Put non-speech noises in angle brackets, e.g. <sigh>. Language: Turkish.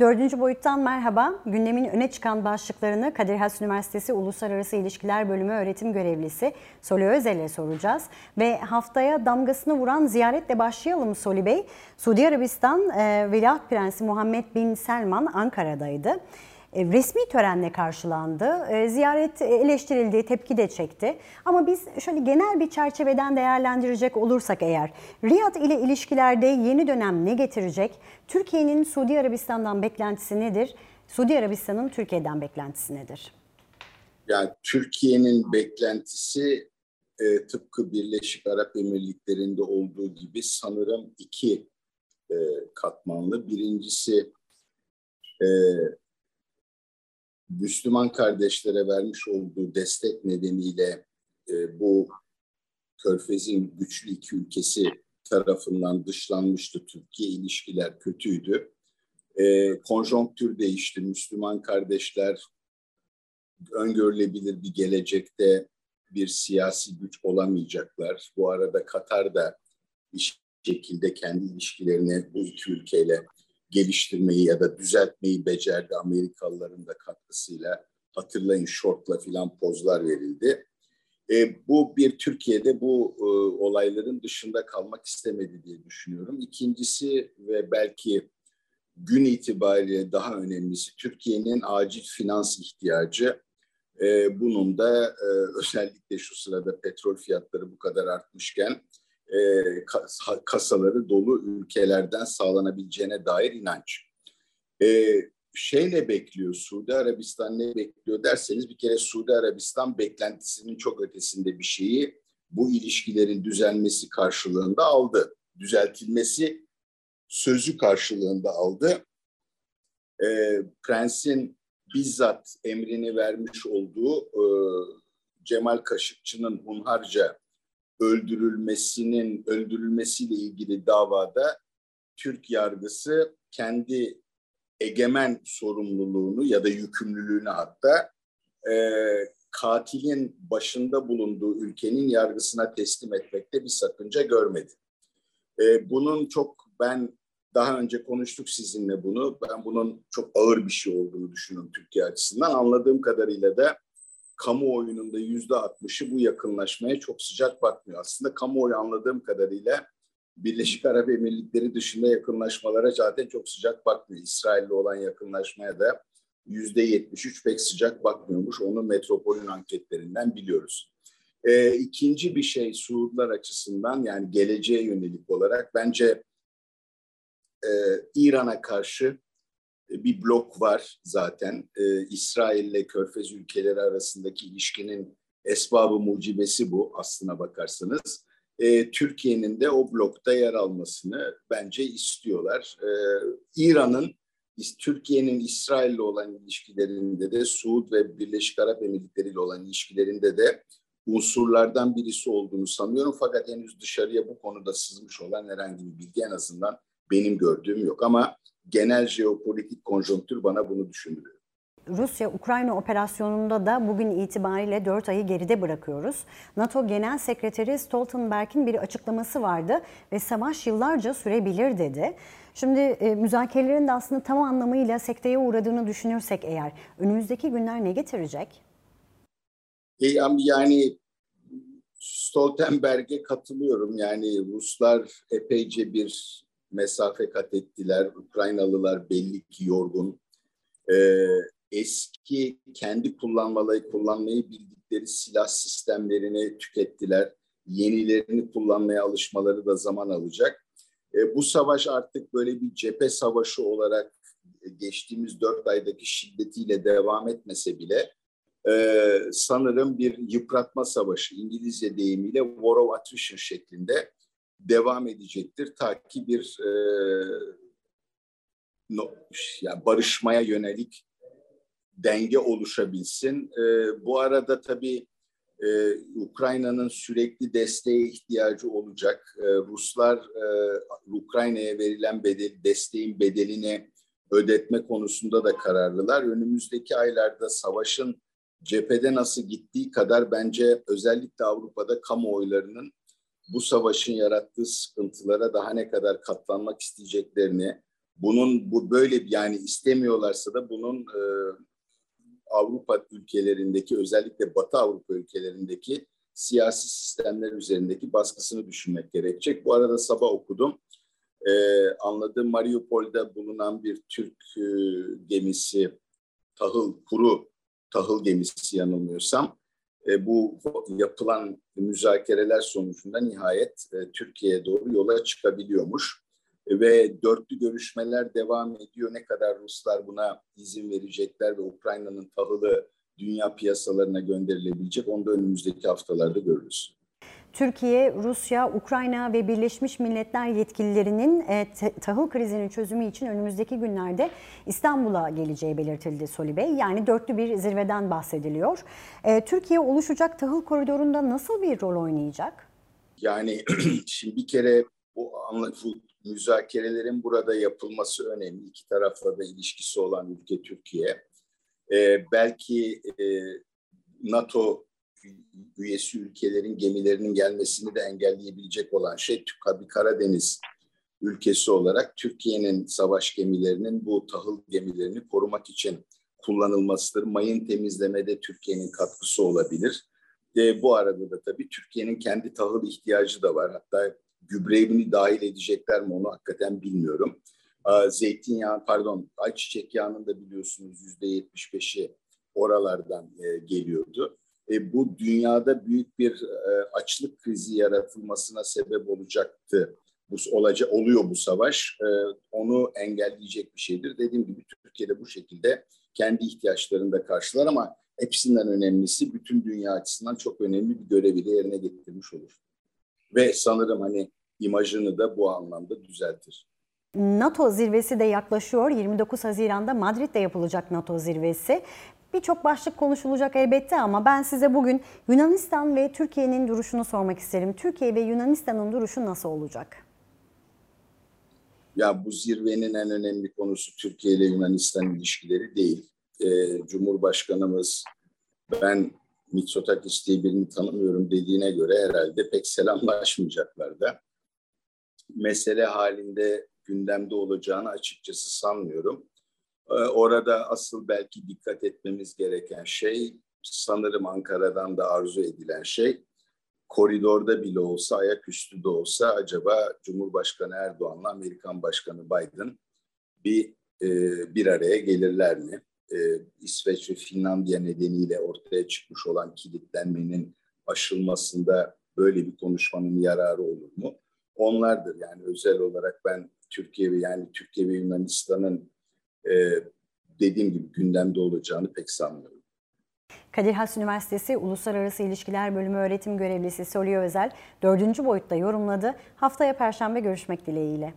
Dördüncü boyuttan merhaba. Gündemin öne çıkan başlıklarını Kadir Has Üniversitesi Uluslararası İlişkiler Bölümü öğretim görevlisi Soli Özel'e soracağız. Ve haftaya damgasını vuran ziyaretle başlayalım Soli Bey. Suudi Arabistan e, Veliaht Prensi Muhammed Bin Selman Ankara'daydı. E, resmi törenle karşılandı. E, ziyaret eleştirildi, tepki de çekti. Ama biz şöyle genel bir çerçeveden değerlendirecek olursak eğer, Riyad ile ilişkilerde yeni dönem ne getirecek? Türkiye'nin Suudi Arabistan'dan beklentisi nedir? Suudi Arabistan'ın Türkiye'den beklentisi nedir? Yani Türkiye'nin beklentisi e, tıpkı Birleşik Arap Emirlikleri'nde olduğu gibi sanırım iki e, katmanlı. Birincisi e, Müslüman kardeşlere vermiş olduğu destek nedeniyle e, bu Körfez'in güçlü iki ülkesi tarafından dışlanmıştı. Türkiye ilişkiler kötüydü. E, konjonktür değişti. Müslüman kardeşler öngörülebilir bir gelecekte bir siyasi güç olamayacaklar. Bu arada Katar da bir şekilde kendi ilişkilerini bu iki ülkeyle geliştirmeyi ya da düzeltmeyi becerdi Amerikalıların da katkısıyla. Hatırlayın şortla filan pozlar verildi. E, bu bir Türkiye'de bu e, olayların dışında kalmak istemedi diye düşünüyorum. İkincisi ve belki gün itibariyle daha önemlisi Türkiye'nin acil finans ihtiyacı. E, bunun da e, özellikle şu sırada petrol fiyatları bu kadar artmışken e, kasaları dolu ülkelerden sağlanabileceğine dair inanç. E, şeyle bekliyor, Suudi Arabistan ne bekliyor derseniz bir kere Suudi Arabistan beklentisinin çok ötesinde bir şeyi bu ilişkilerin düzelmesi karşılığında aldı. Düzeltilmesi sözü karşılığında aldı. E, Prens'in bizzat emrini vermiş olduğu e, Cemal Kaşıkçı'nın hunharca öldürülmesinin öldürülmesiyle ilgili davada Türk yargısı kendi egemen sorumluluğunu ya da yükümlülüğünü hatta e, katilin başında bulunduğu ülkenin yargısına teslim etmekte bir sakınca görmedi. E, bunun çok ben daha önce konuştuk sizinle bunu. Ben bunun çok ağır bir şey olduğunu düşünüyorum Türkiye açısından. Anladığım kadarıyla da kamuoyunun da yüzde altmışı bu yakınlaşmaya çok sıcak bakmıyor. Aslında kamuoyu anladığım kadarıyla Birleşik Arap Emirlikleri dışında yakınlaşmalara zaten çok sıcak bakmıyor. İsrail'le olan yakınlaşmaya da yüzde yetmiş üç pek sıcak bakmıyormuş. Onu metropolün anketlerinden biliyoruz. Ee, ikinci bir şey Suudlar açısından yani geleceğe yönelik olarak bence e, İran'a karşı bir blok var zaten. Ee, İsrail ile Körfez ülkeleri arasındaki ilişkinin esbabı mucibesi bu aslına bakarsanız. Ee, Türkiye'nin de o blokta yer almasını bence istiyorlar. Ee, İran'ın Türkiye'nin İsrail ile olan ilişkilerinde de Suud ve Birleşik Arap Emirlikleri ile olan ilişkilerinde de unsurlardan birisi olduğunu sanıyorum. Fakat henüz dışarıya bu konuda sızmış olan herhangi bir bilgi en azından benim gördüğüm yok. Ama genel jeopolitik konjonktür bana bunu düşündürüyor. Rusya-Ukrayna operasyonunda da bugün itibariyle 4 ayı geride bırakıyoruz. NATO Genel Sekreteri Stoltenberg'in bir açıklaması vardı ve savaş yıllarca sürebilir dedi. Şimdi e, müzakerelerin de aslında tam anlamıyla sekteye uğradığını düşünürsek eğer önümüzdeki günler ne getirecek? E, yani Stoltenberg'e katılıyorum. Yani Ruslar epeyce bir mesafe kat ettiler. Ukraynalılar belli ki yorgun. Ee, eski kendi kullanmayı kullanmayı bildikleri silah sistemlerini tükettiler. Yenilerini kullanmaya alışmaları da zaman alacak. Ee, bu savaş artık böyle bir cephe savaşı olarak geçtiğimiz dört aydaki şiddetiyle devam etmese bile e, sanırım bir yıpratma savaşı İngilizce deyimiyle war of attrition şeklinde devam edecektir. Ta ki bir e, no, yani barışmaya yönelik denge oluşabilsin. E, bu arada tabii e, Ukrayna'nın sürekli desteğe ihtiyacı olacak. E, Ruslar e, Ukrayna'ya verilen bedel, desteğin bedelini ödetme konusunda da kararlılar. Önümüzdeki aylarda savaşın cephede nasıl gittiği kadar bence özellikle Avrupa'da kamuoylarının bu savaşın yarattığı sıkıntılara daha ne kadar katlanmak isteyeceklerini, bunun bu böyle yani istemiyorlarsa da bunun e, Avrupa ülkelerindeki özellikle Batı Avrupa ülkelerindeki siyasi sistemler üzerindeki baskısını düşünmek gerekecek. Bu arada sabah okudum. Ee, anladığım Mariupol'da bulunan bir Türk e, gemisi, tahıl, kuru tahıl gemisi yanılmıyorsam, e, bu yapılan müzakereler sonucunda nihayet e, Türkiye'ye doğru yola çıkabiliyormuş. E, ve dörtlü görüşmeler devam ediyor. Ne kadar Ruslar buna izin verecekler ve Ukrayna'nın tahılı dünya piyasalarına gönderilebilecek onu da önümüzdeki haftalarda görürüz. Türkiye, Rusya, Ukrayna ve Birleşmiş Milletler yetkililerinin e, tahıl krizinin çözümü için önümüzdeki günlerde İstanbul'a geleceği belirtildi Soli Bey. Yani dörtlü bir zirveden bahsediliyor. E, Türkiye oluşacak tahıl koridorunda nasıl bir rol oynayacak? Yani <clears throat> şimdi bir kere bu, bu müzakerelerin burada yapılması önemli. İki tarafla da ilişkisi olan ülke Türkiye. Ee, belki e, NATO üyesi ülkelerin gemilerinin gelmesini de engelleyebilecek olan şey tabii Karadeniz ülkesi olarak Türkiye'nin savaş gemilerinin bu tahıl gemilerini korumak için kullanılmasıdır. Mayın temizlemede Türkiye'nin katkısı olabilir. E, bu arada da tabii Türkiye'nin kendi tahıl ihtiyacı da var. Hatta gübrevini dahil edecekler mi onu hakikaten bilmiyorum. Zeytinyağı, pardon ayçiçek yağının da biliyorsunuz yüzde yetmiş beşi oralardan e, geliyordu. E, bu dünyada büyük bir e, açlık krizi yaratılmasına sebep olacaktı. Bu olacak oluyor bu savaş. E, onu engelleyecek bir şeydir. Dediğim gibi Türkiye'de bu şekilde kendi ihtiyaçlarını da karşılar ama hepsinden önemlisi bütün dünya açısından çok önemli bir görevi de yerine getirmiş olur. Ve sanırım hani imajını da bu anlamda düzeltir. NATO zirvesi de yaklaşıyor. 29 Haziran'da Madrid'de yapılacak NATO zirvesi. Birçok başlık konuşulacak elbette ama ben size bugün Yunanistan ve Türkiye'nin duruşunu sormak isterim. Türkiye ve Yunanistan'ın duruşu nasıl olacak? Ya bu zirvenin en önemli konusu Türkiye ile Yunanistan ilişkileri değil. Ee, Cumhurbaşkanımız ben Mitsotakis diye birini tanımıyorum dediğine göre herhalde pek selamlaşmayacaklar da mesele halinde gündemde olacağını açıkçası sanmıyorum. Ee, orada asıl belki dikkat etmemiz gereken şey sanırım Ankara'dan da arzu edilen şey koridorda bile olsa ayaküstü de olsa acaba Cumhurbaşkanı Erdoğan'la Amerikan Başkanı Biden bir e, bir araya gelirler mi? E, İsveç ve Finlandiya nedeniyle ortaya çıkmış olan kilitlenmenin aşılmasında böyle bir konuşmanın yararı olur mu? Onlardır yani özel olarak ben Türkiye ve yani Türkiye ve Yunanistan'ın e, dediğim gibi gündemde olacağını pek sanmıyorum. Kadir Has Üniversitesi Uluslararası İlişkiler Bölümü öğretim görevlisi Solio Özel dördüncü boyutta yorumladı. Haftaya Perşembe görüşmek dileğiyle.